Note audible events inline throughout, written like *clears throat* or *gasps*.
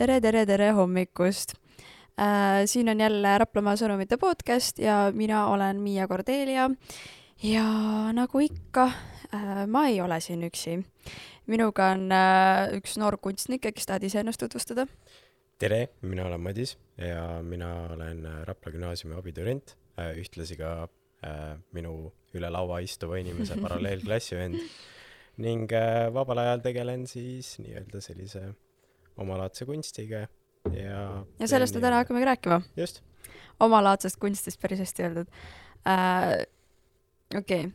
tere, tere, tere hommikust äh,! siin on jälle Raplamaa sõnumite podcast ja mina olen Miia Kordelia. ja nagu ikka äh,, ma ei ole siin üksi. minuga on äh, üks noor kunstnik, kes tahad iseennast tutvustada? tere, mina olen Madis ja mina olen Rapla gümnaasiumi abiturient, ühtlasi ka minu üle laua istuva inimese *laughs* paralleelklassivend ning äh, vabal ajal tegelen siis nii-öelda sellise omalaadse kunstiga ja ja sellest me täna hakkamegi rääkima. just. omalaadsest kunstist, päris hästi öeldud äh,. okei okay.,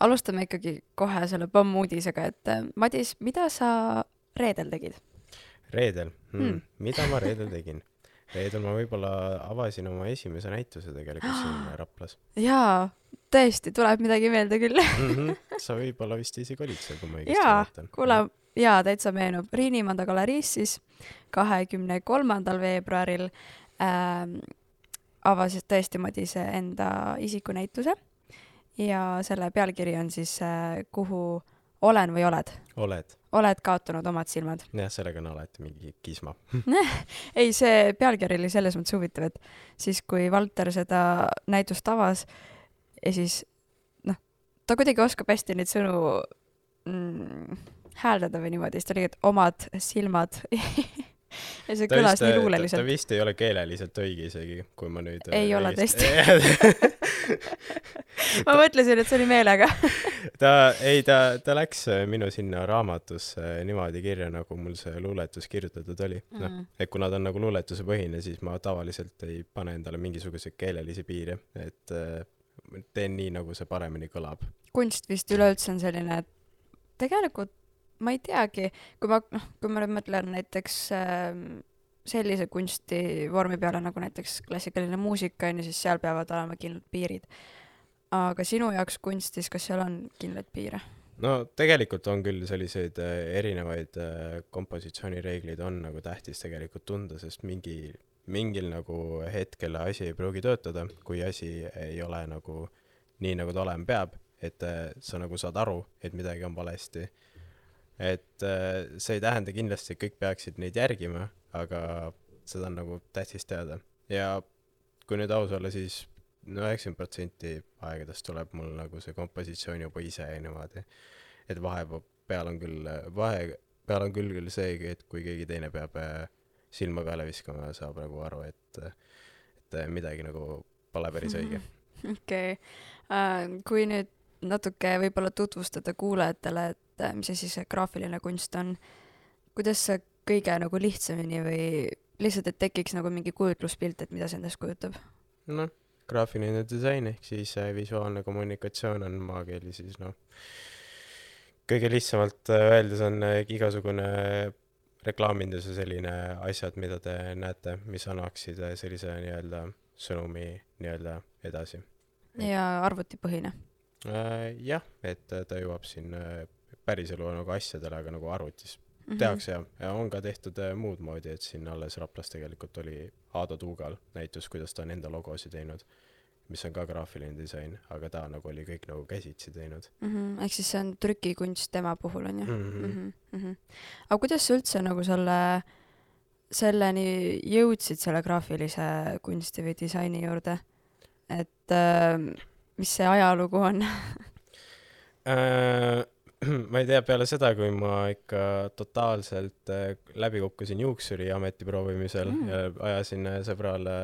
alustame ikkagi kohe selle pommuudisega, et äh, Madis, mida sa reedel tegid? reedel hmm. hmm., mida ma reedel tegin? reedel ma võib-olla avasin oma esimese näituse tegelikult siin *gasps* Raplas. jaa, tõesti, tuleb midagi meelde küll mm. -hmm. *laughs* sa võib-olla vist isegi olid seal, kui ma õigesti mäletan. kuule, jaa, täitsa meenub. Riinimanda galeriis siis kahekümne kolmandal veebruaril ähm, avasid tõesti Madise enda isikunäituse ja selle pealkiri on siis äh, Kuhu olen või oled? oled. oled kaotanud omad silmad? jah, sellega on alati mingi kisma *laughs* ei, see pealkiri oli selles mõttes huvitav, et siis, kui Valter seda näitust avas ja siis noh, ta kuidagi oskab hästi neid sõnu mm, hääldada või niimoodi, siis ta oli, et omad silmad *laughs* ja see ta kõlas vist, nii luuleliselt. ta vist ei ole keeleliselt õige isegi, kui ma nüüd ei äh, ole tõesti *laughs* ma mõtlesin, et see oli meelega *laughs* ta, ei, ta, ta läks äh, minu sinna raamatusse niimoodi kirja, nagu mul see luuletus kirjutatud oli mm. -hmm. noh, et kuna ta on nagu luuletuse põhine, siis ma tavaliselt ei pane endale mingisuguseid keelelisi piire, et äh, teen nii, nagu see paremini kõlab. kunst vist üleüldse on selline, et tegelikult ma ei teagi, kui ma, noh, kui ma nüüd mõtlen näiteks äh, sellise kunstivormi peale nagu näiteks klassikaline muusika on ju, siis seal peavad olema kindlad piirid. aga sinu jaoks kunstis, kas seal on kindlaid piire? no tegelikult on küll selliseid äh, erinevaid äh, kompositsioonireegleid on nagu tähtis tegelikult tunda, sest mingi, mingil nagu hetkel asi ei pruugi töötada, kui asi ei ole nagu nii, nagu ta olema peab, et äh, sa nagu saad aru, et midagi on valesti et äh, see ei tähenda kindlasti, et kõik peaksid neid järgima, aga seda on nagu tähtis teada. ja kui nüüd aus olla, siis no üheksakümmend protsenti aegadest tuleb mul nagu see kompositsioon juba ise niimoodi. et vahepeal on küll, vahepeal on küll küll see, et kui keegi teine peab äh, silma peale viskama, saab nagu aru, et, et midagi nagu pole päris õige. *laughs* okei, äh, kui nüüd natuke võib-olla tutvustada kuulajatele, et et äh, mis see siis graafiline kunst on, kuidas see kõige nagu lihtsamini või lihtsalt, et tekiks nagu mingi kujutluspilt, et mida see endast kujutab? noh, graafiline disain ehk siis äh, visuaalne kommunikatsioon on maakeeli siis noh, kõige lihtsamalt äh, öeldes on igasugune reklaamindus ja selline asjad, mida te näete, mis annaksid sellise nii-öelda sõnumi nii-öelda edasi. ja arvutipõhine äh,? jah, et ta jõuab siin päriselu nagu asjadele, aga nagu arvutis mm -hmm. tehakse ja, ja on ka tehtud äh, muud moodi, et siin alles Raplas tegelikult oli Aado Tuugal näitus, kuidas ta on enda logosid teinud, mis on ka graafiline disain, aga ta nagu oli kõik nagu käsitsi teinud mm. -hmm. ehk siis see on trükikunst tema puhul on ju mm? -hmm. Mm -hmm. aga kuidas sa üldse nagu selle, selleni jõudsid, selle graafilise kunsti või disaini juurde? et äh, mis see ajalugu on äh, *clears throat* ma ei tea, peale seda, kui ma ikka totaalselt äh, läbi kukkusin juuksuri ameti proovimisel mm. ja ajasin äh, sõbrale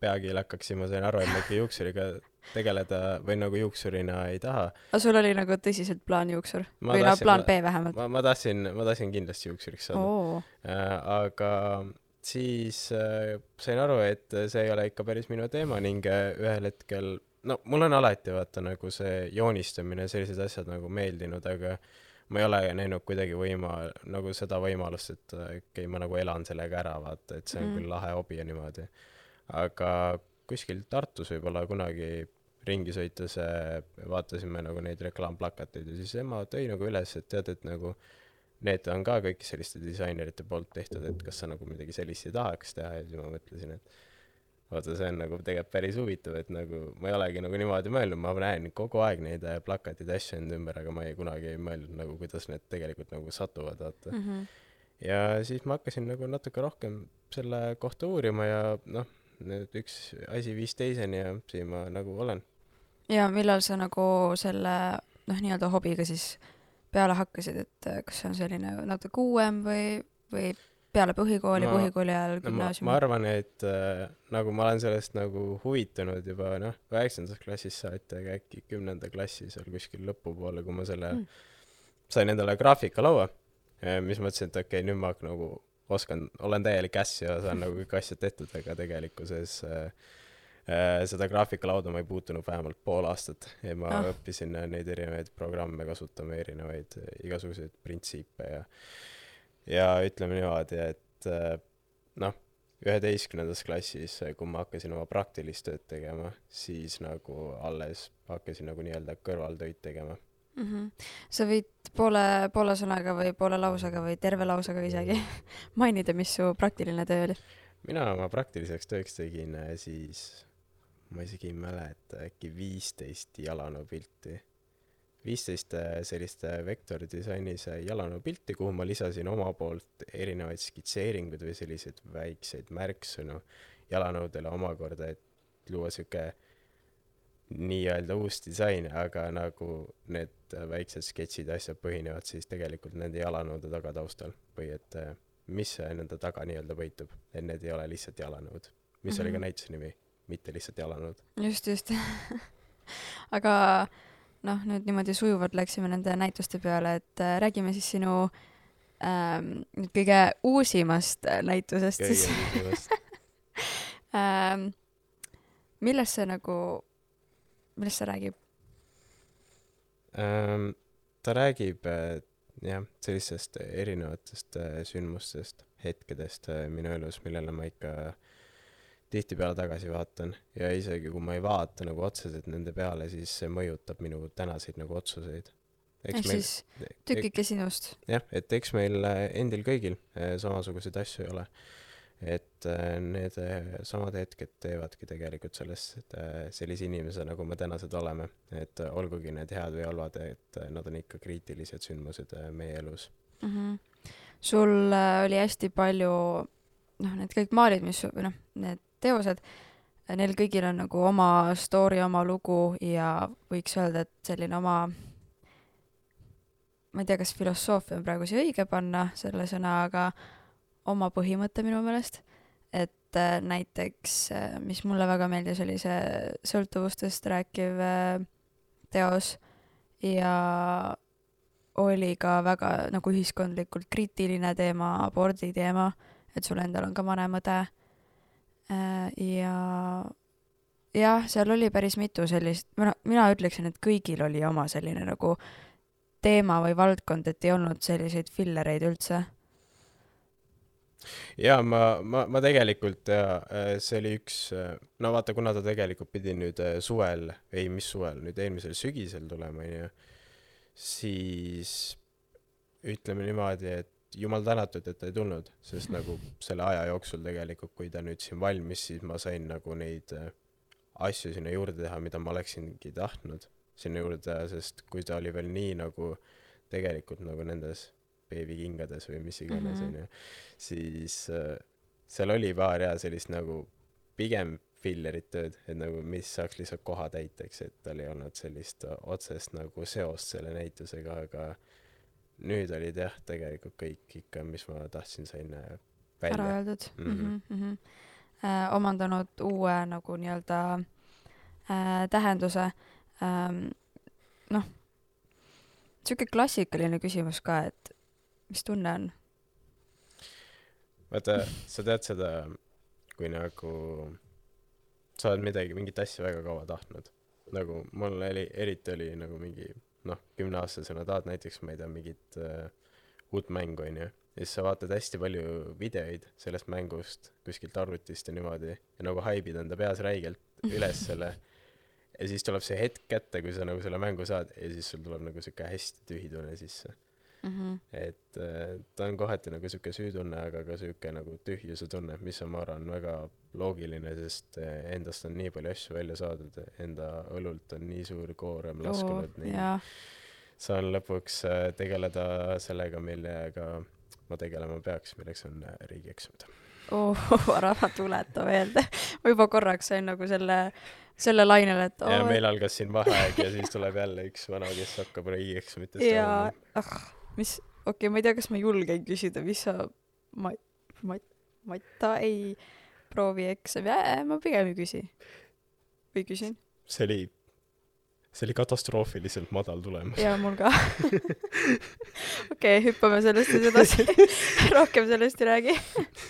peakiilakaks ja ma sain aru, et ma ikka juuksuriga tegeleda või nagu juuksurina ei taha. aga sul oli nagu tõsiselt plaan juuksur? või no plaan B vähemalt? ma, ma tahtsin, ma tahtsin kindlasti juuksuriks saada oh.. Aga siis äh, sain aru, et see ei ole ikka päris minu teema ning ühel hetkel no mul on alati vaata nagu see joonistamine, sellised asjad nagu meeldinud, aga ma ei ole näinud kuidagi võima-, nagu seda võimalust, et okei okay,, ma nagu elan sellega ära, vaata, et see on mm. küll lahe hobi ja niimoodi. aga kuskil Tartus võib-olla kunagi ringi sõites vaatasime nagu neid reklaamplakateid ja siis ema tõi nagu üles, et tead, et nagu need on ka kõik selliste disainerite poolt tehtud, et kas sa nagu midagi sellist ei tahaks teha ja siis ma mõtlesin, et vaata, see on nagu tegelikult päris huvitav, et nagu ma ei olegi nagu niimoodi mõelnud, ma näen kogu aeg neid äh, plakateid ja asju enda ümber, aga ma ei kunagi ei mõelnud nagu, kuidas need tegelikult nagu satuvad, vaata mm. -hmm. ja siis ma hakkasin nagu natuke rohkem selle kohta uurima ja noh, nüüd üks asi viis teiseni ja siin ma nagu olen. ja millal sa nagu selle noh, nii-öelda hobiga siis peale hakkasid, et äh, kas see on selline natuke uuem või, või peale põhikooli, põhikooli ajal gümnaasiumi ma arvan, et äh, nagu ma olen sellest nagu huvitunud juba noh, üheksandast klassist saati, aga äkki kümnenda klassi seal kuskil lõpupoole, kui ma selle Mm. sain endale graafikalaua, mis mõtlesin, et okei okay,, nüüd ma nagu oskan, olen täielik äss ja saan nagu kõik asjad tehtud, aga tegelikkuses äh, äh, seda graafikalauda ma ei puutunud vähemalt pool aastat ja ma Ah. õppisin äh, neid erinevaid programme kasutama, erinevaid äh, igasuguseid printsiipe ja ja ütleme niimoodi, et äh, noh, üheteistkümnendas klassis, kui ma hakkasin oma praktilist tööd tegema, siis nagu alles hakkasin nagu nii-öelda kõrvaltöid tegema. mm. -hmm. sa võid poole, poole sõnaga või poole lausega või terve lausega isegi *laughs* mainida, mis su praktiline töö oli? mina oma praktiliseks tööks tegin äh, siis, ma isegi ei mäleta, äkki viisteist jalanõupilti. Viisteist sellist äh, vektoridisainis äh, jalanõupilti, kuhu ma lisasin oma poolt erinevaid skitseeringuid või selliseid väikseid märksõnu jalanõudele omakorda, et luua sihuke nii-öelda uus disain, aga nagu need äh, väiksed sketšid ja asjad põhinevad siis tegelikult nende jalanõude tagataustal või et äh, mis äh, nende taga nii-öelda peitub, et need ei ole lihtsalt jalanõud, mis mm -hmm. oli ka Mhm. näituse nimi, mitte lihtsalt jalanõud. just, just *laughs* aga noh, nüüd niimoodi sujuvalt läksime nende näituste peale, et äh, räägime siis sinu ähm, kõige uusimast äh, näitusest siis kõige esimest. *laughs* ähm, millest see nagu, millest see räägib? Ähm, ta räägib äh, jah, sellistest erinevatest äh, sündmustest, hetkedest äh, minu elus, millele ma ikka tihtipeale tagasi vaatan ja isegi kui ma ei vaata nagu otseselt nende peale, siis see mõjutab minu tänaseid nagu otsuseid. ehk siis tükike sinust. jah, et eks meil äh, endil kõigil äh, samasuguseid asju ei ole. et äh, need samad hetked teevadki tegelikult sellest sellise inimese, nagu me tänased oleme. et olgugi need head või halvad, et nad on ikka kriitilised sündmused meie elus. mm. -hmm. sul oli hästi palju, noh, need kõik maalid, mis, või noh, need teosed, neil kõigil on nagu oma story, oma lugu ja võiks öelda, et selline oma, ma ei tea, kas filosoofia on praegu siia õige panna, selle sõna, aga oma põhimõte minu meelest. et äh, näiteks, äh, mis mulle väga meeldis, oli see sõltuvustest rääkiv äh, teos ja oli ka väga nagu ühiskondlikult kriitiline teema, abordi teema, et sul endal on ka vanem õde. Ja jah, seal oli päris mitu sellist, mina, mina ütleksin, et kõigil oli oma selline nagu teema või valdkond, et ei olnud selliseid fillereid üldse. jaa, ma, ma, ma tegelikult ja äh, see oli üks, äh, no vaata, kuna ta tegelikult pidi nüüd äh, suvel, ei, mis suvel, nüüd eelmisel sügisel tulema, onju, siis ütleme niimoodi, et jumal tänatud, et ta ei tulnud, sest nagu selle aja jooksul tegelikult, kui ta nüüd siin valmis, siis ma sain nagu neid äh, asju sinna juurde teha, mida ma oleksingi tahtnud sinna juurde teha, sest kui ta oli veel nii nagu tegelikult nagu nendes beebikingades või mis iganes Mhm. onju siis äh, seal oli paar jaa sellist nagu pigem fillerit tööd, et nagu mis saaks lihtsalt koha täiteks, et tal ei olnud sellist äh, otsest nagu seost selle näitusega, aga nüüd olid jah, tegelikult kõik ikka, mis ma tahtsin, sain äh, ära välja. öeldud mm. Mhm. -hmm, mm -hmm. Äh, omandanud uue nagu nii-öelda äh, tähenduse ähm,. noh, sihuke klassikaline küsimus ka, et mis tunne on? vaata, sa tead seda, kui nagu sa oled midagi, mingit asja väga kaua tahtnud. nagu mul oli, eriti oli nagu mingi noh, kümneaastasena tahad näiteks, ma ei tea, mingit äh, uut mängu onju. ja siis sa vaatad hästi palju videoid sellest mängust kuskilt arvutist ja niimoodi ja nagu haibid enda peas räigelt üles selle. *laughs* ja siis tuleb see hetk kätte, kui sa nagu selle mängu saad ja siis sul tuleb nagu siuke hästi tühi tunne sisse mm. -hmm. et äh, ta on kohati nagu sihuke süütunne, aga ka sihuke nagu tühjuse tunne, mis on, ma arvan, väga loogiline, sest äh, endast on nii palju asju välja saadud, enda õlult on nii suur koorem laskunud, nii jaa, saan lõpuks äh, tegeleda sellega, millega ma tegelema peaks, milleks on äh, riigieksamid. oh, *laughs* ära tuleta meelde. ma juba korraks sain nagu selle, selle lainele, et ja oo, meil algas siin vaheaeg ja siis tuleb jälle üks vana, kes hakkab riigieksamitest ja ah, mis, okei okay,, ma ei tea, kas ma julgen küsida, mis sa, ma, ma, Mata ei proovi eksami, ma pigem ei küsi. või küsin? see oli, see oli katastroofiliselt madal tulemus. ja mul ka. *laughs* okei hüppame sellest siis edasi. *laughs* rohkem sellest ei räägi.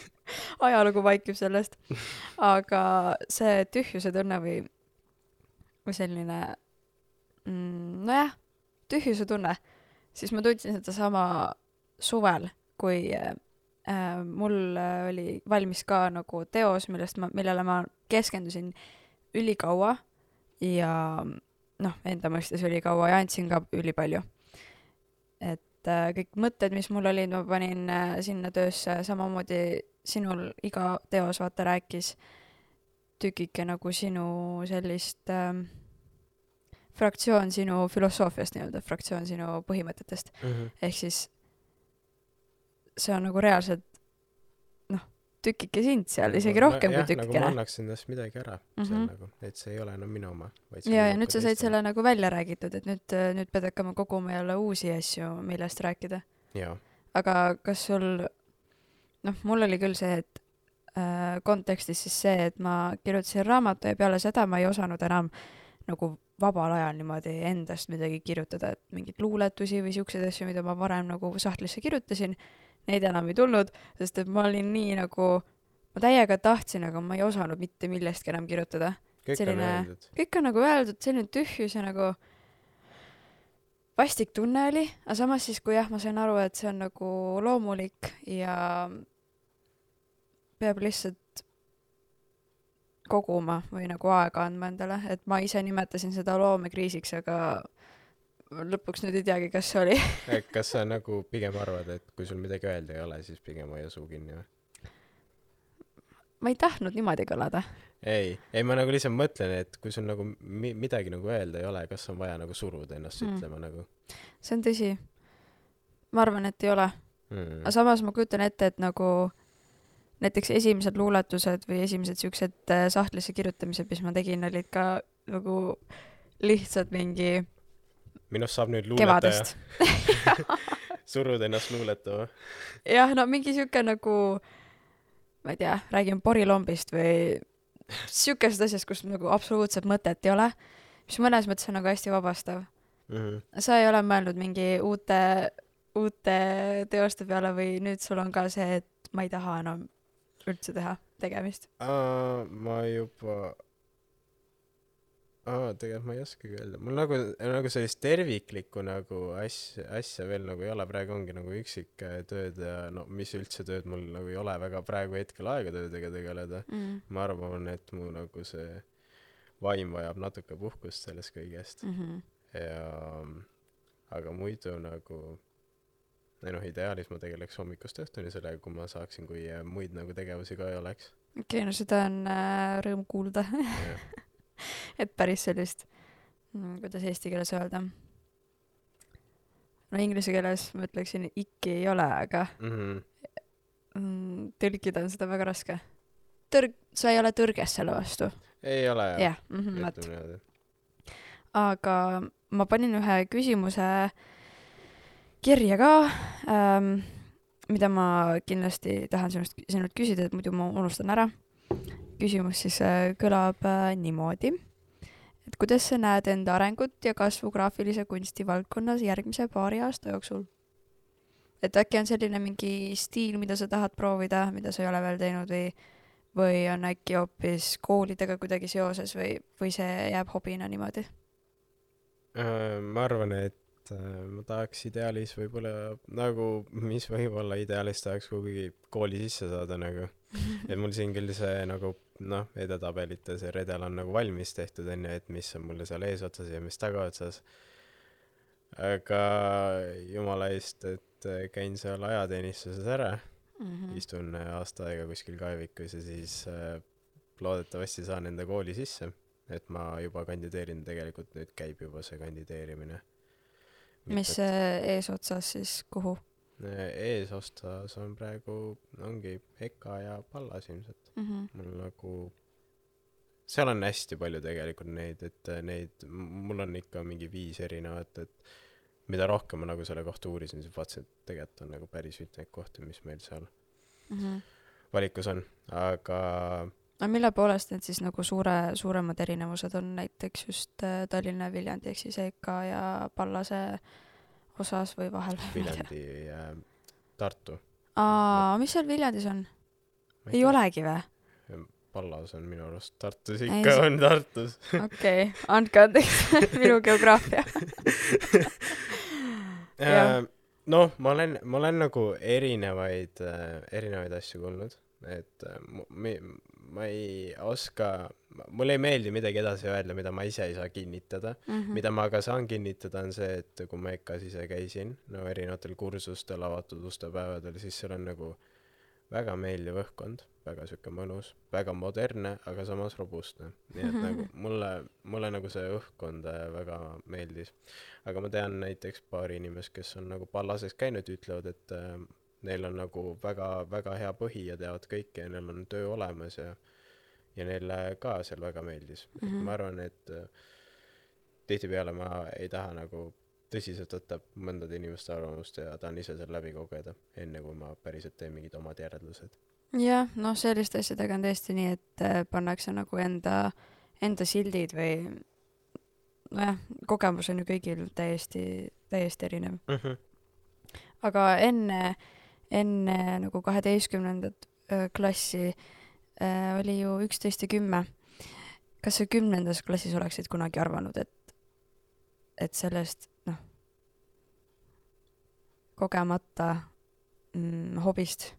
*laughs* ajalugu vaikib sellest. aga see tühjuse tunne või, või selline mm,, nojah, tühjuse tunne, siis ma tundsin sedasama suvel, kui äh, mul äh, oli valmis ka nagu teos, millest ma, millele ma keskendusin ülikaua ja noh, enda mõistes ülikaua ja andsin ka ülipalju. et äh, kõik mõtted, mis mul olid, ma panin äh, sinna töösse, samamoodi sinul iga teos vaata rääkis tükike nagu sinu sellist ähm, fraktsioon sinu filosoofiast nii-öelda, fraktsioon sinu põhimõtetest, ehk siis see on nagu reaalselt noh, tükike sind seal, isegi rohkem kui nagu ma tükikene. annaks endast midagi ära mm, -hmm. see Mhm. on nagu, et see ei ole enam minu oma, ja, ja nagu nüüd sa said selle nagu välja räägitud, et nüüd, nüüd pead hakkama koguma jälle uusi asju, millest rääkida. aga kas sul, noh, mul oli küll see, et äh, kontekstis siis see, et ma kirjutasin raamatu ja peale seda ma ei osanud enam nagu vabal ajal niimoodi endast midagi kirjutada, et mingeid luuletusi või siukseid asju, mida ma varem nagu sahtlisse kirjutasin, neid enam ei tulnud, sest et ma olin nii nagu, ma täiega tahtsin, aga ma ei osanud mitte millestki enam kirjutada. Selline- kõik on nagu öeldud, selline tühjus ja nagu vastik tunne oli, aga samas siis, kui jah, ma sain aru, et see on nagu loomulik ja peab lihtsalt koguma või nagu aega andma endale, et ma ise nimetasin seda loomekriisiks, aga lõpuks nüüd ei teagi, kas see oli. *laughs* kas sa nagu pigem arvad, et kui sul midagi öelda ei ole, siis pigem hoia suu kinni või? ma ei tahtnud niimoodi kõlada. ei, ei ma nagu lihtsalt mõtlen, et kui sul nagu mi-, midagi nagu öelda ei ole, kas on vaja nagu suruda ennast Mm. ütlema nagu see on tõsi. ma arvan, et ei ole mm. aga. samas ma kujutan ette, et nagu näiteks esimesed luuletused või esimesed siuksed äh, sahtlisse kirjutamised, mis ma tegin, olid ka nagu lihtsalt mingi minust saab nüüd luuletaja, *laughs* surud ennast luuletama. jah, no mingi siuke nagu, ma ei tea, räägime porilombist või siukesest asjast, kus nagu absoluutselt mõtet ei ole, mis mõnes mõttes on nagu hästi vabastav. Mm. sa ei ole mõelnud mingi uute, uute teoste peale või nüüd sul on ka see, et ma ei taha enam üldse teha tegemist? Aa, ma juba aa, tegelikult ma ei oskagi öelda, mul nagu, nagu sellist terviklikku nagu asja, asja veel nagu ei ole, praegu ongi nagu üksiktööd ja no mis üldse tööd mul nagu ei ole väga praegu hetkel aega töödega tegeleda. mm.. ma arvan, et mu nagu see vaim vajab natuke puhkust sellest kõigest Mm -hmm. ja aga muidu nagu ei noh, ideaalis ma tegeleks hommikust õhtuni sellega, kui ma saaksin, kui äh, muid nagu tegevusi ka ei oleks. okei okay,, no seda on äh, rõõm kuulda, *laughs* *laughs* et päris sellist mm,, kuidas eesti keeles öelda. no inglise keeles ma ütleksin ikki ei ole, aga Mhm. mm, tõlkida on seda väga raske. tõrg, sa ei ole tõrges selle vastu. ei ole jah jah, vot. ütleme niimoodi. aga ma panin ühe küsimuse kirja ka ähm,, mida ma kindlasti tahan sinust, sinult küsida, et muidu ma unustan ära. Küsimus siis äh, kõlab äh, niimoodi, et kuidas sa näed enda arengut ja kasvu graafilise kunsti valdkonnas järgmise paari aasta jooksul? et äkki on selline mingi stiil, mida sa tahad proovida, mida sa ei ole veel teinud või, või on äkki hoopis koolidega kuidagi seoses või, või see jääb hobina niimoodi? Äh, ma arvan, et ma tahaks ideaalis võib-olla nagu, mis võib-olla ideaalis tahaks kuhugi kooli sisse saada nagu. *laughs* et mul siin küll see nagu noh, edetabelite see redel on nagu valmis tehtud onju, et mis on mul seal eesotsas ja mis tagaotsas. aga jumala eest, et käin seal ajateenistuses ära, Mhm. istun äh, aasta aega kuskil kaevikus ja siis äh, loodetavasti saan enda kooli sisse. et ma juba kandideerin, tegelikult nüüd käib juba see kandideerimine. mis äh, eesotsas siis kuhu? Eesostas on praegu ongi Eka ja Pallas ilmselt mm. -hmm. mul nagu seal on hästi palju tegelikult neid et äh, neid mul on ikka mingi viis erinevat et mida rohkem ma nagu selle kohta uurisin siis vaatasin et tegelikult on nagu päris mitmeid kohti mis meil seal Mm -hmm. valikus on aga no mille poolest need siis nagu suure, suuremad erinevused on näiteks just äh, Tallinna ja Viljandi ehk siis Eka ja Pallase osas või vahel? *laughs* Viljandi ja Tartu aa, mis seal Viljandis on? ei olegi või? Pallas on minu arust Tartus Ei, ikka see- on Tartus okei andke andeks *laughs* minu geograafia. Äh, noh ma olen ma olen nagu erinevaid äh, erinevaid asju kuulnud et äh, mi- ma ei oska mulle ei meeldi midagi edasi öelda mida ma ise ei saa kinnitada. Mhm. mida ma aga saan kinnitada on see et kui ma EKA-s ise käisin no erinevatel kursustel avatud uste päevadel siis seal on nagu väga meeldiv õhkkond väga siuke mõnus väga modernne aga samas robustne. Nii et nagu *laughs* mulle mulle nagu see õhkkond äh, väga meeldis. Aga ma tean näiteks paari inimest kes on nagu Pallases käinud ja ütlevad et äh, neil on nagu väga väga hea põhi ja teavad kõike ja neil on töö olemas ja ja neile ka seal väga meeldis mm. -hmm. ma arvan et äh, tihtipeale ma ei taha nagu tõsiselt võtta mõndade inimeste arvamust ja tahan ise seal läbi kogeda enne kui ma päriselt teen mingid omad järeldused jah, noh, selliste asjadega on tõesti nii, et äh, pannakse nagu enda, enda sildid või nojah, kogemus on ju kõigil täiesti, täiesti erinev. mm -hmm. aga enne, enne nagu kaheteistkümnendat öö, klassi öö, oli ju üksteist ja kümme. kas sa kümnendas klassis oleksid kunagi arvanud, et, et sellest, noh, kogemata mm, hobist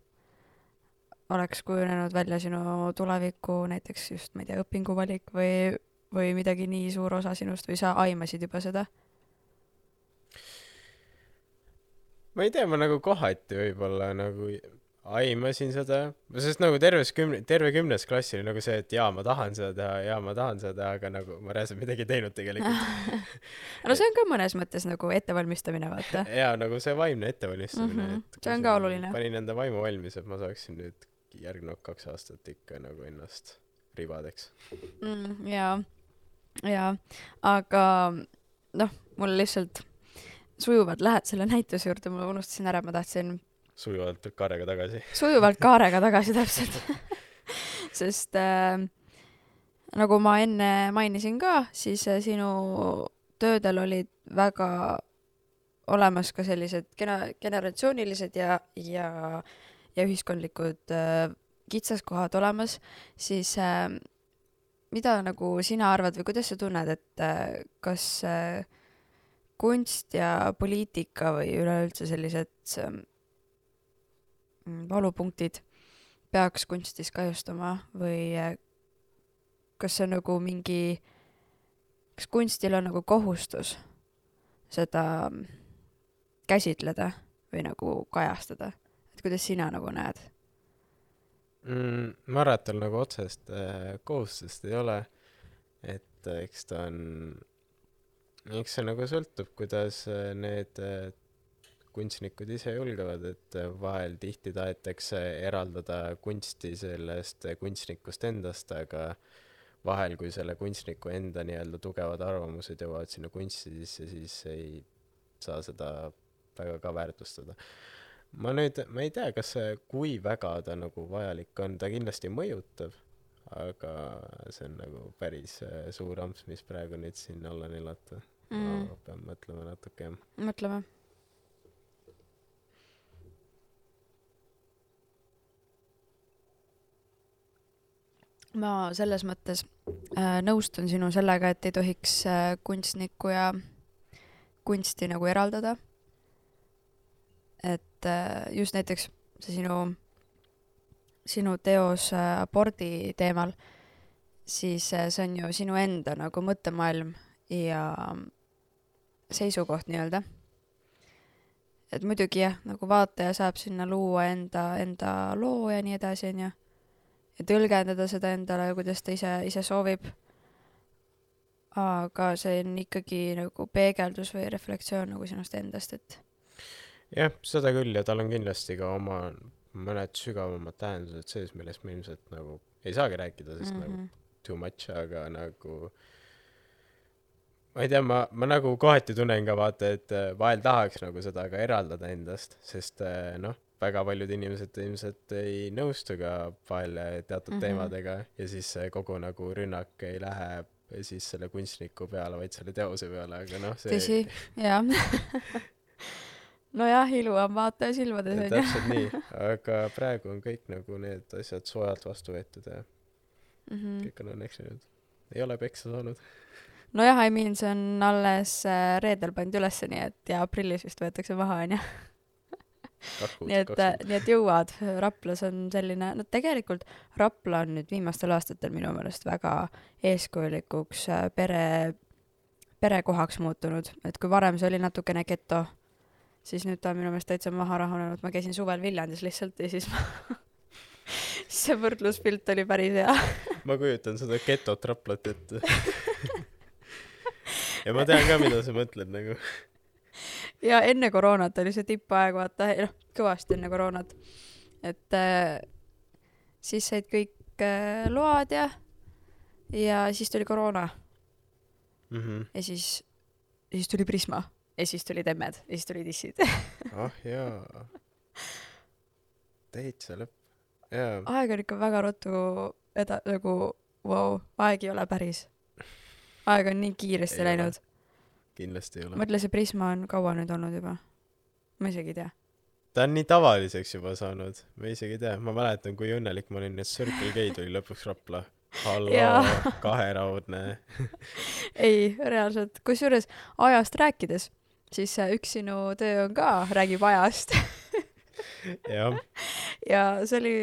oleks kujunenud välja sinu tuleviku näiteks just, ma ei tea, õpinguvalik või, või midagi nii suur osa sinust või sa aimasid juba seda? Ma ei tea ma nagu kohati võib-olla nagu aimasin seda sest nagu terves kümne terve kümnes klass oli nagu see et jaa ma tahan seda teha jaa ma tahan seda teha aga nagu ma reaalselt midagi ei teinud tegelikult *laughs* no see on ka mõnes mõttes nagu ettevalmistamine, vaata. *laughs* jaa nagu see vaimne ettevalmistamine Mhm. et See on ka oluline. panin enda vaimu valmis et ma saaksin nüüd järgnevad kaks aastat ikka nagu ennast ribadeks mm,. jaa, jaa, aga noh, mul lihtsalt sujuvalt lähed selle näituse juurde, ma unustasin ära, ma tahtsin sujuvalt kaarega tagasi sujuvalt *laughs* kaarega tagasi täpselt. *laughs* sest äh, nagu ma enne mainisin ka, siis äh, sinu töödel olid väga olemas ka sellised gena-, generatsioonilised ja, ja, ja ühiskondlikud äh, kitsaskohad olemas, siis äh, mida nagu sina arvad või kuidas sa tunned, et äh, kas äh, kunst ja poliitika või üleüldse sellised äh, mm, valupunktid peaks kunstis kajastuma või äh, kas see on nagu mingi, kas kunstil on nagu kohustus seda mm, käsitleda või nagu kajastada, et kuidas sina nagu näed? mm, ma arvan et tal nagu otsest äh, kohustust ei ole et äh, eks ta on eks see nagu sõltub kuidas äh, need äh, kunstnikud ise julgevad et äh, vahel tihti tahetakse eraldada kunsti sellest kunstnikust endast aga vahel kui selle kunstniku enda nii-öelda tugevad arvamused jõuavad sinna kunsti sisse siis ei saa seda väga ka väärtustada. Ma nüüd ma ei tea kas see kui väga ta nagu vajalik on ta kindlasti mõjutab aga see on nagu päris suur amps mis praegu nüüd siin alla neelata Mm. pean mõtlema natuke jah mõtleme. ma selles mõttes äh, nõustun sinu sellega, et ei tohiks äh, kunstnikku ja kunsti nagu eraldada. et äh, just näiteks see sinu, sinu teos äh, abordi teemal, siis äh, see on ju sinu enda nagu mõttemaailm ja seisukoht nii-öelda. et muidugi jah, nagu vaataja saab sinna luua enda, enda loo ja nii edasi, onju. ja tõlgendada seda endale, kuidas ta ise, ise soovib. aga see on ikkagi nagu peegeldus või reflektsioon nagu sinust endast, et jah, seda küll ja tal on kindlasti ka oma mõned sügavamad tähendused sees, millest me ilmselt nagu ei saagi rääkida, sest mm -hmm. nagu Mhm. too much, aga nagu ma ei tea, ma, ma nagu kohati tunnen ka vaata, et äh, vahel tahaks nagu seda ka eraldada endast, sest äh, noh, väga paljud inimesed ilmselt ei nõustu ka vahel äh, teatud mm. -hmm. teemadega ja siis kogu nagu rünnak ei lähe siis selle kunstniku peale, vaid selle teose peale, aga noh, see tõsi, jah. nojah, ilu on vaataja silmades onju. täpselt nii, aga praegu on kõik nagu need asjad soojalt vastu võetud ja Mhm. kõik on õnneks läinud. ei ole peksa saanud. nojah, I mean see on alles äh, reedel pandi ülesse, nii et ja aprillis vist võetakse maha onju. nii et kuud. nii et jõuad, Raplas on selline, no tegelikult Rapla on nüüd viimastel aastatel minu meelest väga eeskujulikuks äh, pere, perekohaks muutunud, et kui varem see oli natukene geto, siis nüüd ta on minu meelest täitsa maha rahunenud, ma käisin suvel Viljandis lihtsalt ja siis ma *laughs* see võrdluspilt oli päris hea. ma kujutan seda getot Raplat ette. *laughs* ja ma tean ka, mida sa mõtled nagu. ja enne koroonat oli see tippaeg, vaata, noh, kõvasti enne koroonat. et äh, siis said kõik äh, load ja, ja siis tuli koroona Mhm. ja siis, siis tuli Prisma ja siis tulid emmed ja siis tulid issid. *laughs* ah jaa. täitsa lõpp. jaa, aeg on ikka väga ruttu eda-, nagu vau wow,, aeg ei ole päris. Aeg on nii kiiresti Ei läinud. kindlasti ei ole. mõtle, see Prisma on kaua nüüd olnud juba? ma isegi ei tea. ta on nii tavaliseks juba saanud, ma isegi ei tea, ma mäletan, kui õnnelik ma olin, et Circle K tuli lõpuks Rapla. halloo *laughs* kaheraudne. *laughs* ei, reaalselt, kusjuures ajast rääkides, siis äh, üks sinu töö on ka, räägib ajast *laughs* jah, ja see oli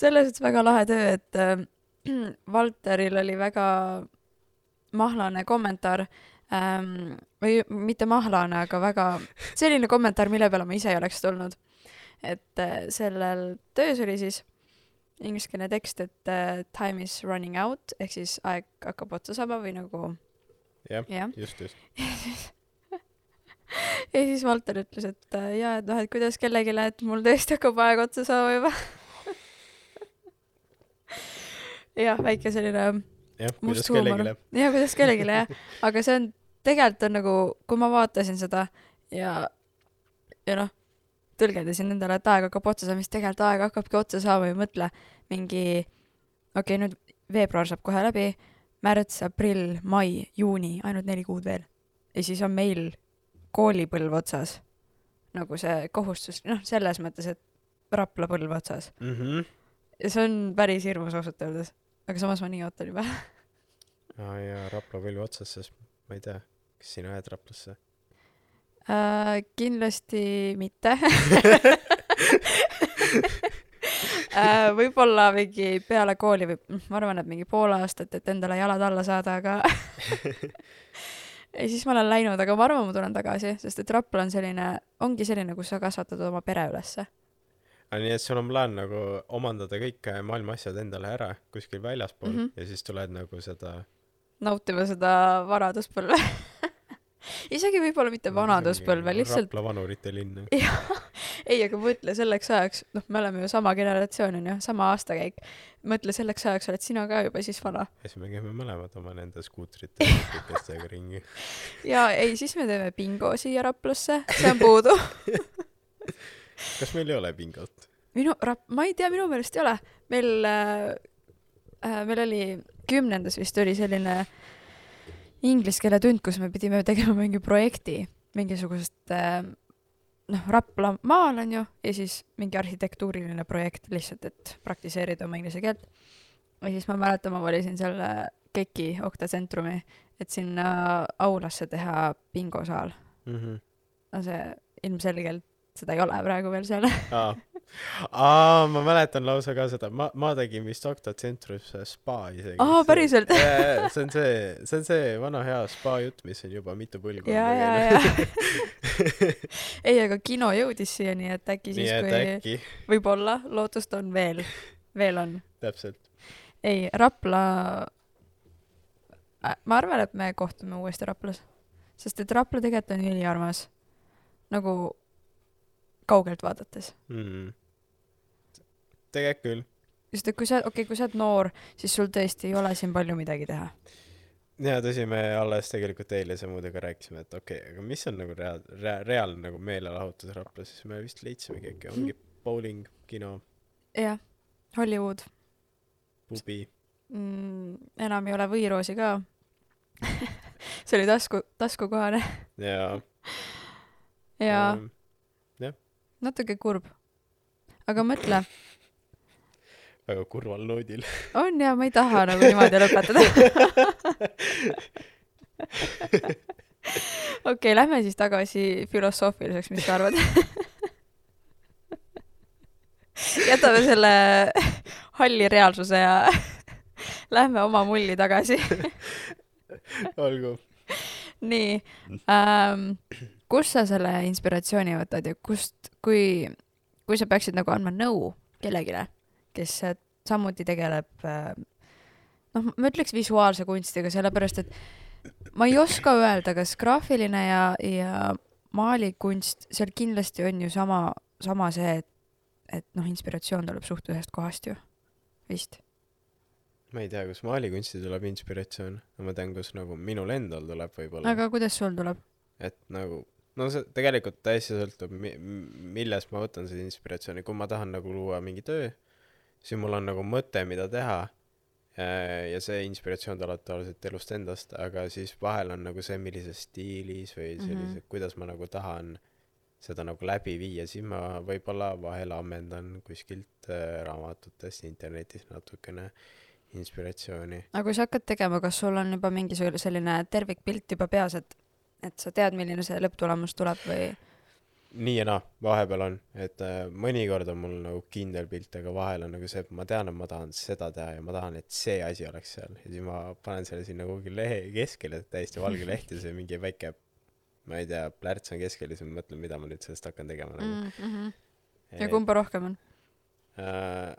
selles mõttes väga lahe töö, et äh, *clears throat* Valteril oli väga mahlane kommentaar ähm, või mitte mahlane, aga väga selline kommentaar, mille peale ma ise ei oleks tulnud. et äh, sellel töös oli siis ingliskeelne tekst, et äh, time is running out ehk siis aeg hakkab otsa saama või nagu jah, jah. just, just. *laughs* ja siis Valter ütles, et äh, jaa, et noh, et kuidas kellelegi, et mul tõesti hakkab aeg otsa saama juba. *laughs* jah, väike selline jah, kuidas kellelegi huumor. läheb. jah, kuidas kellelegi jah, aga see on, tegelikult on nagu, kui ma vaatasin seda ja, ja noh, tõlgendasin endale, et aeg hakkab otsa saama, siis tegelikult aeg hakkabki otsa saama ja mõtle mingi, okei okay,, nüüd veebruar saab kohe läbi, märts, aprill, mai, juuni, ainult neli kuud veel. ja siis on meil koolipõlv otsas. nagu see kohustus, noh, selles mõttes, et Rapla põlv otsas. mhmh. ja see on päris hirmus ausalt öeldes. Aga samas ma nii ootan juba. *laughs* aa jaa, Rapla põlve otsas, sest ma ei tea, kas sina jääd Raplasse? Äh, kindlasti mitte *laughs* äh,. võib-olla mingi peale kooli või ma arvan, et mingi pool aastat, et endale jalad alla saada, aga *laughs* ja siis ma olen läinud, aga ma arvan, ma tulen tagasi, sest et Rapla on selline, ongi selline, kus sa kasvatad oma pere ülesse. Aga nii, et sul on plaan nagu omandada kõik äh, maailma asjad endale ära kuskil väljaspool mm. -hmm. ja siis tuled nagu seda nautima seda vanaduspõlve *laughs* isegi võib-olla mitte vanaduspõlve, lihtsalt Rapla vanurite linn. *laughs* ei, aga mõtle selleks ajaks, noh, me oleme ju sama generatsioon onju, sama aastakäik. mõtle selleks ajaks oled sina ka juba siis vana. ja siis me käime mõlemad oma nende skuutrite ja kukikestega ringi. *laughs* ja ei, siis me teeme bingo siia Raplasse, see on puudu. Kas meil ei ole bingot? minu, Rap-, ma ei tea, minu meelest ei ole. meil äh,, äh, meil oli kümnendas vist oli selline inglise keele tund, kus me pidime tegema mingi projekti mingisugusest äh, noh, Rapla maal on ju, ja siis mingi arhitektuuriline projekt lihtsalt, et praktiseerida oma inglise keelt. ja siis ma mäletan, ma valisin selle KEK-i Okta tsentrumi, et sinna aulasse teha bingosaal. no see ilmselgelt, seda ei ole praegu veel seal. aa, aa, ma mäletan lausa ka seda, ma, ma tegin vist Okta tsentris spa isegi. Aa, päriselt? see on see, see on see vana hea spa jutt, mis on juba mitu põlvkonda ja, ja, ja. ei, aga kino jõudis siia, nii et äkki siis, kui äkki, võib-olla, lootust on veel, veel on. täpselt. ei, Rapla, ma arvan, et me kohtume uuesti Raplas, sest et Rapla tegelikult on üliarmas. nagu kaugelt vaadates. mm.. tegelikult küll. sest et kui sa, okei okay,, kui sa oled noor, siis sul tõesti ei ole siin palju midagi teha. ja tõsi, me alles tegelikult eile Sammudega rääkisime, et okei okay,, aga mis on nagu reaal-, rea-, reaalne nagu meelelahutus Raplas, siis me vist leidsimegi äkki ongi bowling, kino, jah, Hollywood pubi. mm,, enam ei ole võiroosi ka. *laughs* see oli tasku, taskukohane ja ja ähm, natuke kurb. aga mõtle, väga kurval noodil. on ja ma ei taha nagu niimoodi lõpetada. okei okay,, lähme siis tagasi filosoofiliseks, mis sa arvad? jätame selle halli reaalsuse ja lähme oma mulli tagasi. olgu. nii ähm,, kust sa selle inspiratsiooni võtad ja kust, kui, kui sa peaksid nagu andma nõu kellelegi, kes samuti tegeleb äh, noh, ma ütleks visuaalse kunstiga, sellepärast et ma ei oska öelda, kas graafiline ja, ja maalikunst, seal kindlasti on ju sama, sama see, et, et noh, inspiratsioon tuleb suht ühest kohast ju, vist. ma ei tea, kus maalikunsti tuleb inspiratsioon, ma tean, kus nagu minul endal tuleb võib-olla. aga kuidas sul tuleb? et nagu no see tegelikult täiesti sõltub mi- millest ma võtan selle inspiratsiooni kui ma tahan nagu luua mingi töö siis mul on nagu mõte mida teha äh, ja see inspiratsioon tuleb tavaliselt elust endast aga siis vahel on nagu see millises stiilis või sellise mm Mhm. -hmm. kuidas ma nagu tahan seda nagu läbi viia siis ma võib-olla vahel ammendan kuskilt äh, raamatutest internetist natukene inspiratsiooni aga kui sa hakkad tegema, kas sul on juba mingisugune selline tervikpilt juba peas, et, et sa tead, milline see lõpptulemus tuleb või? nii ja naa, vahepeal on, et äh, mõnikord on mul nagu kindel pilt, aga vahel on nagu see, et ma tean, et ma tahan seda teha ja ma tahan, et see asi oleks seal ja siis ma panen selle sinna kuhugi lehe keskele, täiesti valge leht ja see mingi väike, ma ei tea, plärts on keskel ja siis ma mõtlen, mida ma nüüd sellest hakkan tegema nagu Mm -hmm. ja Et, kumba rohkem on? äh,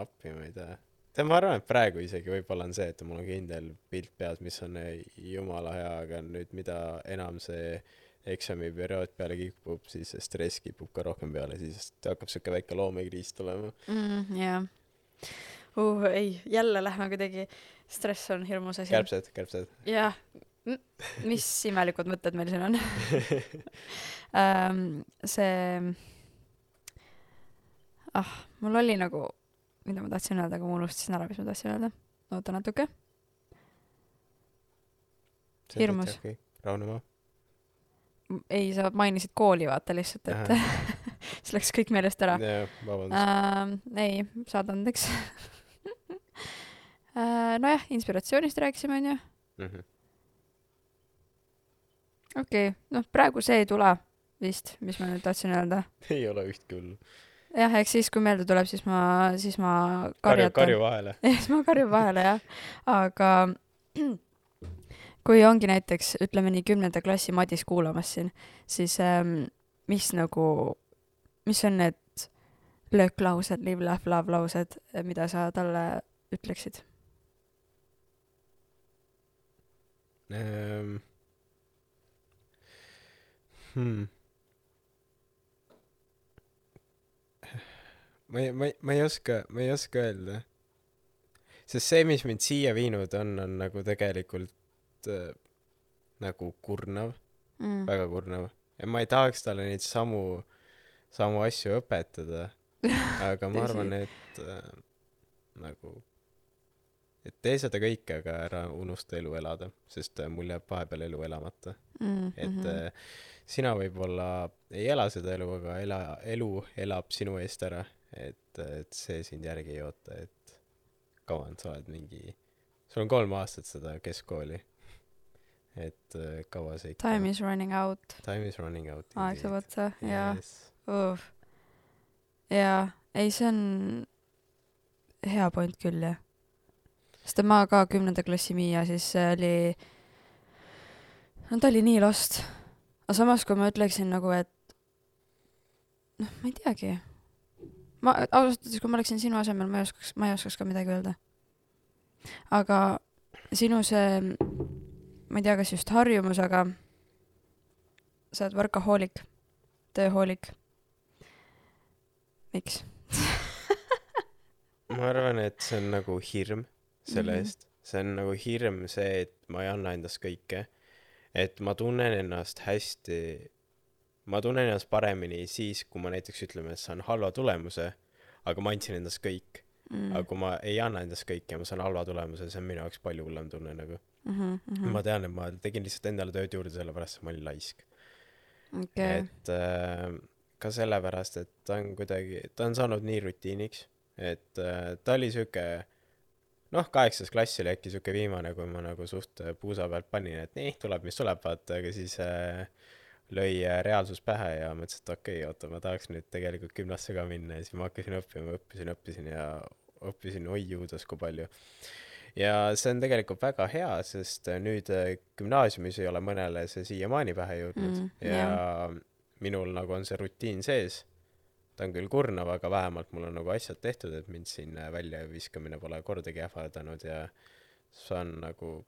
appi, ma ei tea. tead, ma arvan, et praegu isegi võib-olla on see, et mul on kindel pilt peas, mis on jumala hea, aga nüüd mida enam see eksamiperiood peale kipub, siis see stress kipub ka rohkem peale, siis hakkab siuke väike loomekriis tulema. mm,. jah uh,. ei, jälle lähme kuidagi, stress on hirmus asi. kärbsed, kärbsed. jah, mis imelikud mõtted meil siin on um. *laughs* *laughs* see, ah, mul oli nagu, mida ma tahtsin öelda, aga ma unustasin ära, mis ma tahtsin öelda. oota natuke. Hirmus. rahunema. ei, sa mainisid kooli, vaata lihtsalt, et siis *laughs* läks kõik meelest ära. vabandust. ähm,. ei, saad andeks *laughs* äh,. nojah, inspiratsioonist rääkisime, onju. Mhm. okei okay., noh, praegu see ei tule vist, mis ma nüüd tahtsin öelda. *laughs* ei ole ühtki hullu. jah, eks siis, kui meelde tuleb, siis ma, siis ma karjatan. karju vahele. jah, siis ma karjun vahele jah, aga *clears throat* kui ongi näiteks ütleme nii kümnenda klassi Madis kuulamas siin, siis ähm, mis nagu, mis on need lööklaused, live, laugh, love laused, mida sa talle ütleksid? ähm.. Hmm. Ma ei, ma ei, ma ei oska, ma ei oska öelda. sest see, mis mind siia viinud on, on nagu tegelikult äh, nagu kurnav, Mm. väga kurnav. ja ma ei tahaks talle neid samu, samu asju õpetada, *laughs* aga ma arvan, et äh, nagu, et tee seda kõike, aga ära unusta elu elada, sest äh, mul jääb vahepeal elu elamata. Mm et -hmm. äh, sina võib-olla ei ela seda elu, aga ela, elu elab sinu eest ära, et, et see sind järgi ei oota, et kaua sa oled mingi, sul on kolm aastat seda keskkooli. et äh, kaua see ikka Time is running out, time is running out. aeg saab otsa ja uh. jaa, ei see on hea point küll jah. sest ma ka kümnenda klassi Miia, siis see oli, no ta oli nii lost. aga samas, kui ma ütleksin nagu, et noh, ma ei teagi. Ma ausalt öeldes, kui ma oleksin sinu asemel, ma ei oskaks, ma ei oskaks ka midagi öelda. aga sinu see, ma ei tea, kas just harjumus, aga sa oled workaholic, tööhoolik. miks? *laughs* ma arvan, et see on nagu hirm selle Mhm. eest, see on nagu hirm see, et ma ei anna endast kõike. et ma tunnen ennast hästi, ma tunnen ennast paremini siis, kui ma näiteks ütleme, et saan halva tulemuse, aga ma andsin endast kõik mm.. aga kui ma ei anna endast kõike ja ma saan halva tulemuse, see on minu jaoks palju hullem tunne nagu Mhm, mm.. ma tean, et ma tegin lihtsalt endale tööd juurde sellepärast, et ma olin laisk okei, et äh, ka sellepärast, et ta on kuidagi, ta on saanud nii rutiiniks, et äh, ta oli sihuke, noh, kaheksas klass oli äkki sihuke viimane, kui ma nagu suht puusa pealt panin, et nii, tuleb, mis tuleb, vaata, aga siis äh, lõi äh, reaalsus pähe ja mõtlesin, et okei okay,, oota, ma tahaks nüüd tegelikult gümnasse ka minna ja siis ma hakkasin õppima, õppisin, õppisin ja õppisin oi juudas kui palju. ja see on tegelikult väga hea, sest äh, nüüd äh, gümnaasiumis ei ole mõnele see siiamaani pähe jõudnud Mm, ja minul nagu on see rutiin sees. ta on küll kurnav, aga vähemalt mul on nagu asjad tehtud, et mind siin väljaviskamine pole kordagi ähvardanud ja saan nagu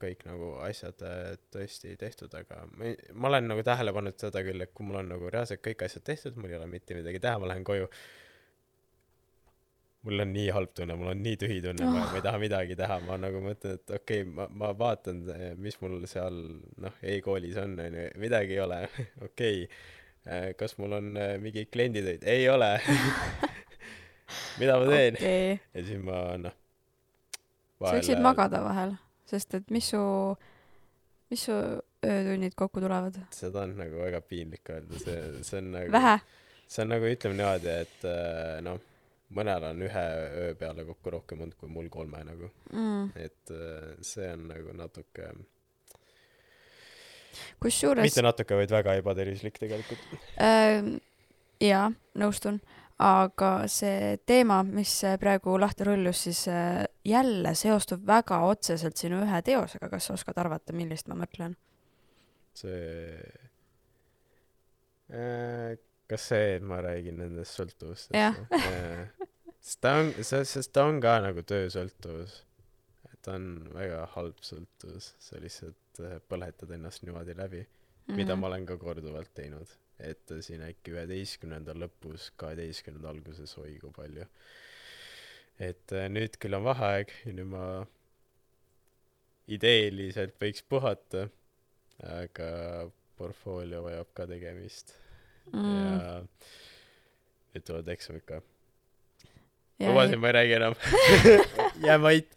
kõik nagu asjad äh, tõesti tehtud, aga ma, ma olen nagu tähele pannud seda küll, et kui mul on nagu reaalselt kõik asjad tehtud, mul ei ole mitte midagi teha, ma lähen koju. mul on nii halb tunne, mul on nii tühi tunne oh., ma, ma ei taha midagi teha, ma nagu mõtlen, et okei okay,, ma, ma vaatan, mis mul seal noh, e-koolis on, onju, midagi ei ole, *laughs* okei okay.. kas mul on äh, mingi klienditöid? ei ole. *laughs* mida ma teen okay.? ja siis ma noh. sa võiksid magada vahel, sest et mis su, mis su öötunnid kokku tulevad? seda on nagu väga piinlik öelda, see, see on nagu. vähe? see on nagu ütleme niimoodi, et äh, noh, mõnel on ühe öö peale kokku rohkem olnud kui mul kolme nagu, mm.. et äh, see on nagu natuke, kusjuures mitte natuke, vaid väga ebatervislik tegelikult. äh, jaa, nõustun, aga see teema, mis äh, praegu lahti rullus, siis äh, jälle seostub väga otseselt sinu ühe teosega, kas sa oskad arvata, millist ma mõtlen? see äh,, kas see, et ma räägin nendest sõltuvustest Jah.? sest ta on, see, sest ta on ka nagu töösõltuvus. ta on väga halb sõltuvus, sa lihtsalt äh, põletad ennast niimoodi läbi, Mhm. mida ma olen ka korduvalt teinud. Et siin äkki üheteistkümnenda lõpus, kaheteistkümnenda alguses, oi kui palju. et äh, nüüd küll on vaheaeg ja nüüd ma ideeliselt võiks puhata, aga portfoolio vajab ka tegemist mm.. ja nüüd tulevad eksamid ka. lubasin, ma ei räägi enam. *laughs* *laughs* jää vait.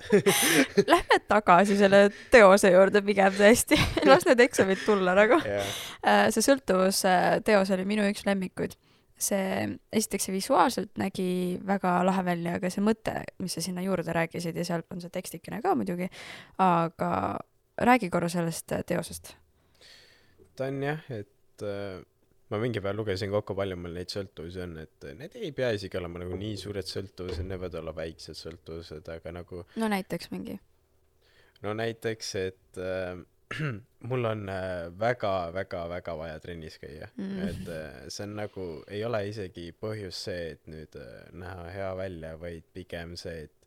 *laughs* lähme tagasi selle teose juurde pigem tõesti, *laughs* las need eksamid tulla nagu. jaa, see sõltuvuse teos oli minu üks lemmikuid. see, esiteks see visuaalselt nägi väga lahe välja, aga see mõte, mis sa sinna juurde rääkisid ja seal on see tekstikene ka muidugi, aga räägi korra sellest äh, teosest. ta on jah, et äh, ma mingi päev lugesin kokku, palju mul neid sõltuvusi on, et need ei pea isegi olema nagu nii suured sõltuvused, need võivad olla väiksed sõltuvused, aga nagu no näiteks mingi. no näiteks, et äh, *clears throat* mul on väga-väga-väga vaja trennis käia Mm. mm., et äh, see on nagu, ei ole isegi põhjus see, et nüüd äh, näha hea välja, vaid pigem see, et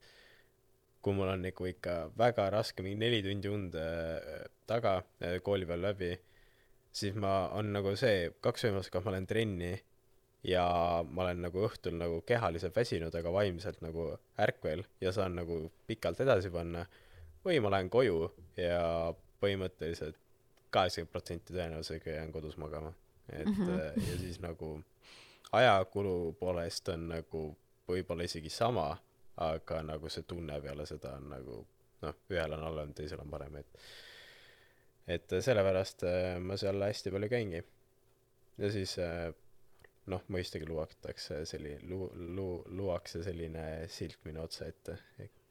kui mul on nagu ikka väga raske, mingi neli tundi und äh, taga äh, kooli peal läbi, siis ma, on nagu see kaks võimalust, kas ma lähen trenni ja ma olen nagu õhtul nagu kehaliselt väsinud, aga vaimselt nagu ärkvel ja saan nagu pikalt edasi panna või ma lähen koju ja põhimõtteliselt kaheksakümmend protsenti tõenäosusega jään kodus magama. et mm. -hmm. ja siis nagu ajakulu poolest on nagu võib-olla isegi sama, aga nagu see tunne peale seda on nagu noh, ühel on halvem, teisel on parem, et et sellepärast äh, ma seal hästi palju käingi. ja siis äh, noh, mõistagi luuaktakse selline, lu-, lu-, luuakse selline silt minu otsa ette,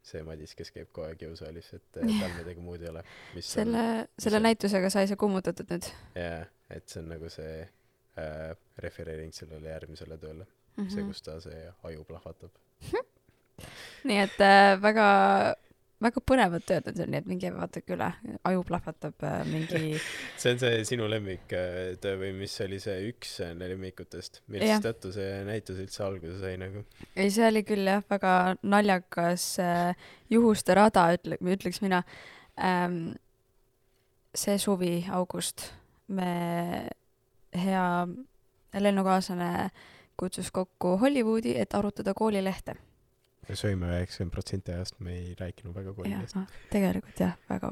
see Madis, kes käib kogu aeg jõusaalis, et äh, tal midagi muud ei ole. selle, selle on- näitusega sai see kummutatud nüüd jaa, et see on nagu see äh, refereering sellele järgmisele tööle mm, mm. -hmm. see, -hmm. kus ta see aju plahvatab. *laughs* nii et äh, väga, väga põnevad tööd on seal, nii et minge vaadake üle, aju plahvatab äh, mingi *laughs* see on see sinu lemmiktöö või mis oli see üks äh, lemmikutest, millest tõttu see näitus üldse alguse sai nagu? ei, see oli küll jah, väga naljakas äh, juhuste rada, ütle, ütleks mina ähm,. see suvi, august, me hea lennukaaslane kutsus kokku Hollywoodi, et arutada koolilehte. Me sõime üheksakümmend protsenti ajast, me ei rääkinud väga koolidest., noh, tegelikult jah, väga,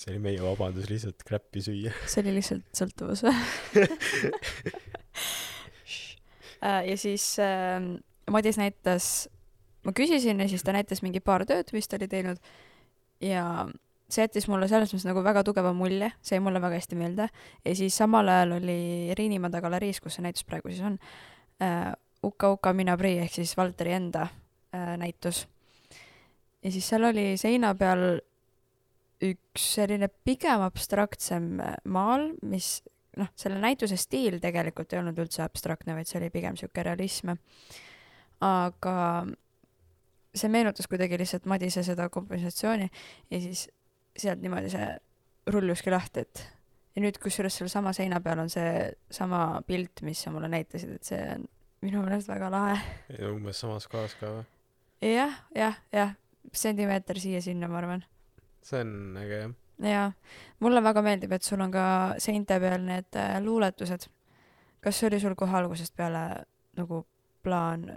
see oli meie vabandus lihtsalt kräppi süüa. *laughs* see oli lihtsalt sõltuvus. *laughs* ja siis äh, Madis näitas, ma küsisin ja siis ta näitas mingi paar tööd, mis ta oli teinud ja see jättis mulle selles mõttes nagu väga tugeva mulje, see jäi mulle väga hästi meelde ja siis samal ajal oli Riinimäe galeriis, kus see näitus praegu siis on äh,, Uka Uka Mina Prii ehk siis Valteri enda äh, näitus. ja siis seal oli seina peal üks selline pigem abstraktsem maal, mis noh, selle näituse stiil tegelikult ei olnud üldse abstraktne, vaid see oli pigem sihuke realism. aga see meenutas kuidagi lihtsalt Madise seda kompensatsiooni ja siis sealt niimoodi see rulluski lahti, et ja nüüd kusjuures seal sama seina peal on see sama pilt, mis sa mulle näitasid, et see on minu meelest väga lahe. umbes samas kohas ka või? jah, jah, jah, sentimeeter siia-sinna, ma arvan. see on äge jah. jaa, mulle väga meeldib, et sul on ka seinte peal need äh, luuletused. kas see oli sul kohe algusest peale nagu plaan?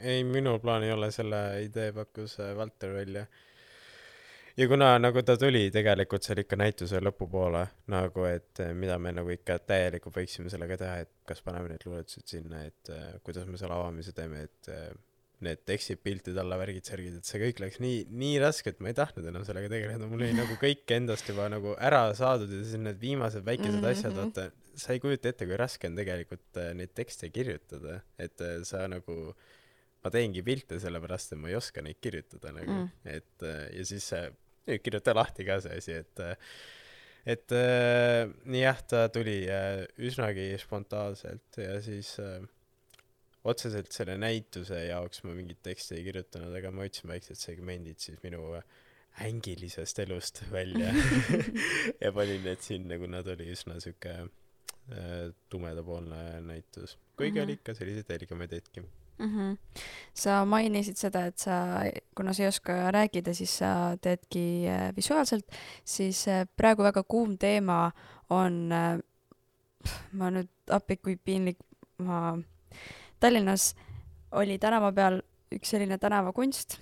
ei, minul plaan ei ole, selle idee pakkus Valter välja. ja kuna nagu ta tuli tegelikult seal ikka näituse lõpupoole nagu, et äh, mida me nagu ikka täielikult võiksime sellega teha, et kas paneme need luuletused sinna, et äh, kuidas me selle avamise teeme, et äh, need tekstid, piltide alla, värgid, särgid, et see kõik läks nii, nii raske, et ma ei tahtnud enam sellega tegeleda, mul oli nagu kõik endast juba nagu ära saadud ja siis need viimased väikesed Mhm, asjad, mhm. vaata, sa ei kujuta ette, kui raske on tegelikult äh, neid tekste kirjutada, et äh, sa nagu ma teengi pilte sellepärast, et ma ei oska neid kirjutada nagu Mm. mm., et äh, ja siis kirjuta lahti ka see asi, et et nii jah, ta tuli üsnagi spontaanselt ja siis äh, otseselt selle näituse jaoks ma mingit teksti ei kirjutanud, aga ma otsin väiksed segmendid siis minu äh, ängilisest elust välja *laughs* *laughs* ja panin need sinna, kuna ta oli üsna sihuke äh, tumedapoolne näitus. kuigi Mhm. oli ikka selliseid helgemaid hetki. mm. -hmm. sa mainisid seda, et sa, kuna sa ei oska rääkida, siis sa teedki äh, visuaalselt, siis äh, praegu väga kuum teema on, ma nüüd appi, kui piinlik, ma, Tallinnas oli tänava peal üks selline tänavakunst,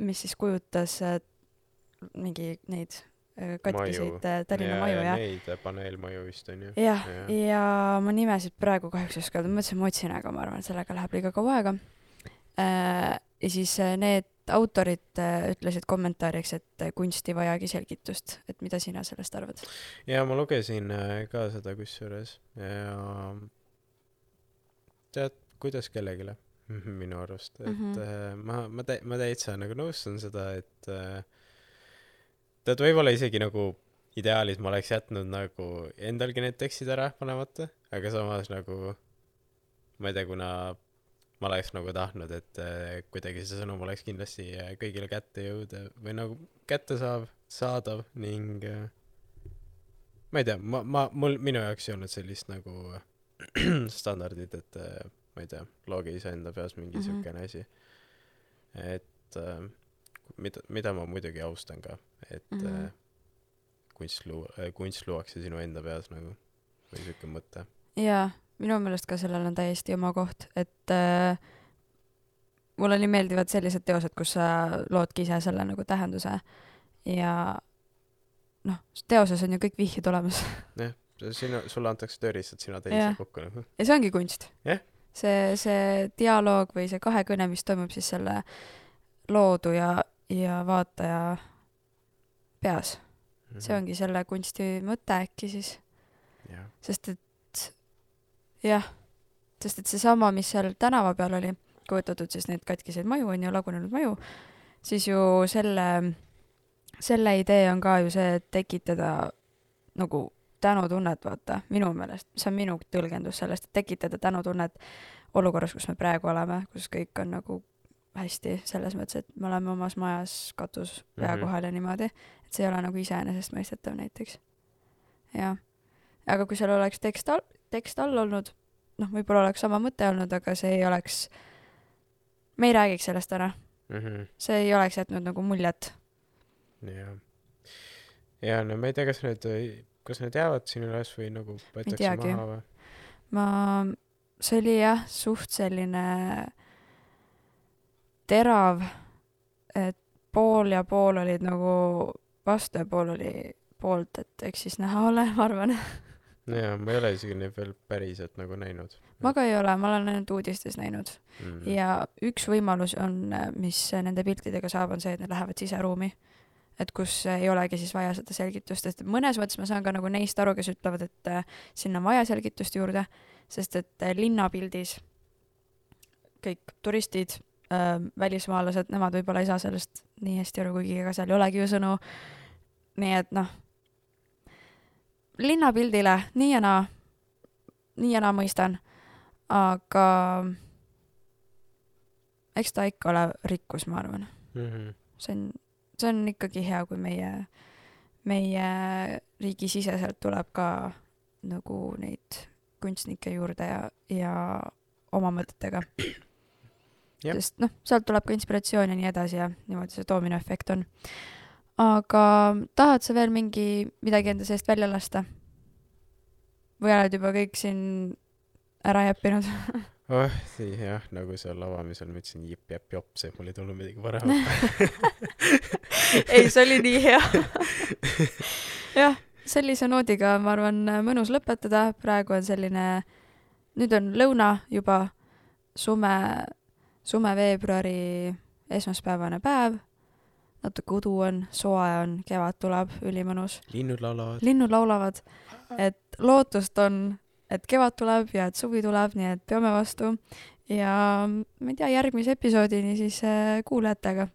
mis siis kujutas äh, mingi neid äh, katkiseid äh, Tallinna maju ja Neid äh, paneelmaju vist on ju. jah, Jah. ja ma nimesid praegu kahjuks ei oska öelda, ma mõtlesin, ma otsin, aga ma arvan, et sellega läheb liiga kaua aega. ja siis need autorid ütlesid kommentaariks, et kunst ei vajagi selgitust, et mida sina sellest arvad? ja ma lugesin ka seda kusjuures ja tead, kuidas kellelegi minu arust, et mm Mhm. -hmm. ma, ma tä-, ma täitsa nagu nõustun seda, et äh, tead, võib-olla isegi nagu ideaalis ma oleks jätnud nagu endalgi need tekstid ära panemata, aga samas nagu ma ei tea, kuna ma oleks nagu tahtnud, et äh, kuidagi see sõnum oleks kindlasti kõigile kätte jõuda või nagu kättesaadav, saadav ning ma ei tea, ma, ma, mul, minu jaoks ei olnud sellist nagu *clears throat* standardit, et ma ei tea, looge iseenda peas mingi Mhm. siukene asi. et äh, mida, mida ma muidugi austan ka, et mm. -hmm. äh, kunst luu- äh,, kunst luuakse sinu enda peas nagu või siuke mõte. jaa, minu meelest ka sellel on täiesti oma koht, et äh, mulle nii meeldivad sellised teosed, kus sa loodki ise selle nagu tähenduse ja noh, teoses on ju kõik vihjed olemas sinu, sulle antakse tööriistad, sina teed Jah. ise kokku nagu. ja see ongi kunst Jah. see, see dialoog või see kahekõne, mis toimub siis selle loodu ja, ja vaataja peas, Mhm. see. ongi selle kunsti mõte äkki siis, jah, sest et jah, sest et seesama, mis seal tänava peal oli, kujutatud siis neid katkiseid maju on ju, lagunenud maju, siis ju selle, selle idee on ka ju see, et tekitada nagu tänutunnet, vaata, minu meelest, see on minu tõlgendus sellest, et tekitada tänutunnet olukorras, kus me praegu oleme, kus kõik on nagu hästi, selles mõttes, et me oleme omas majas, katus pea Mhm. kohal ja niimoodi, et see ei ole nagu iseenesestmõistetav näiteks. jah, aga kui seal oleks tekst all, tekst all olnud, noh, võib-olla oleks sama mõte olnud, aga see ei oleks, me ei räägiks sellest täna, Mhm. see ei oleks jätnud nagu muljet. jah. ja no ma ei tea, kas need, kas need jäävad siin üles või nagu võetakse maha või? ma, see oli jah, suht selline terav, et pool ja pool olid nagu vastu ja pool oli poolt, et eks siis näha ole, ma arvan. jaa, ma ei ole isegi neid veel päriselt nagu näinud. ma ka ei ole, ma olen ainult uudistes näinud mm. ja üks võimalus on, mis nende piltidega saab, on see, et nad lähevad siseruumi. Et kus ei olegi siis vaja seda selgitust, sest mõnes mõttes ma saan ka nagu neist aru, kes ütlevad, et äh, sinna on vaja selgitust juurde, sest et äh, linnapildis kõik turistid äh,, välismaalased, nemad võib-olla ei saa sellest nii hästi aru, kuigi ega seal ei olegi ju sõnu. nii et noh, linnapildile nii ja naa, nii ja naa mõistan, aga eks ta ikka ole rikkus, ma arvan. Mm -hmm. see on, see on ikkagi hea, kui meie, meie riigisiseselt tuleb ka nagu neid kunstnikke juurde ja, ja oma mõtetega. Sest noh, sealt tuleb ka inspiratsioon ja nii edasi ja niimoodi see doominoefekt on. aga tahad sa veel mingi, midagi enda seest välja lasta? või oled juba kõik siin ära jäppinud *laughs* oh, jah, nagu seal avamisel ma ütlesin jipp-japp-jops, et mul ei tulnud midagi paremat *laughs* ei, see oli nii hea. *laughs* Jah, sellise noodiga ma arvan mõnus lõpetada, praegu on selline, nüüd on lõuna juba, sume, sume-veebruari esmaspäevane päev, natuke udu on, soe on, kevad tuleb, ülimõnus. linnud laulavad. linnud laulavad, et lootust on, et kevad tuleb ja et suvi tuleb, nii et peame vastu. Ja ma ei tea, järgmise episoodini siis äh, kuulajatega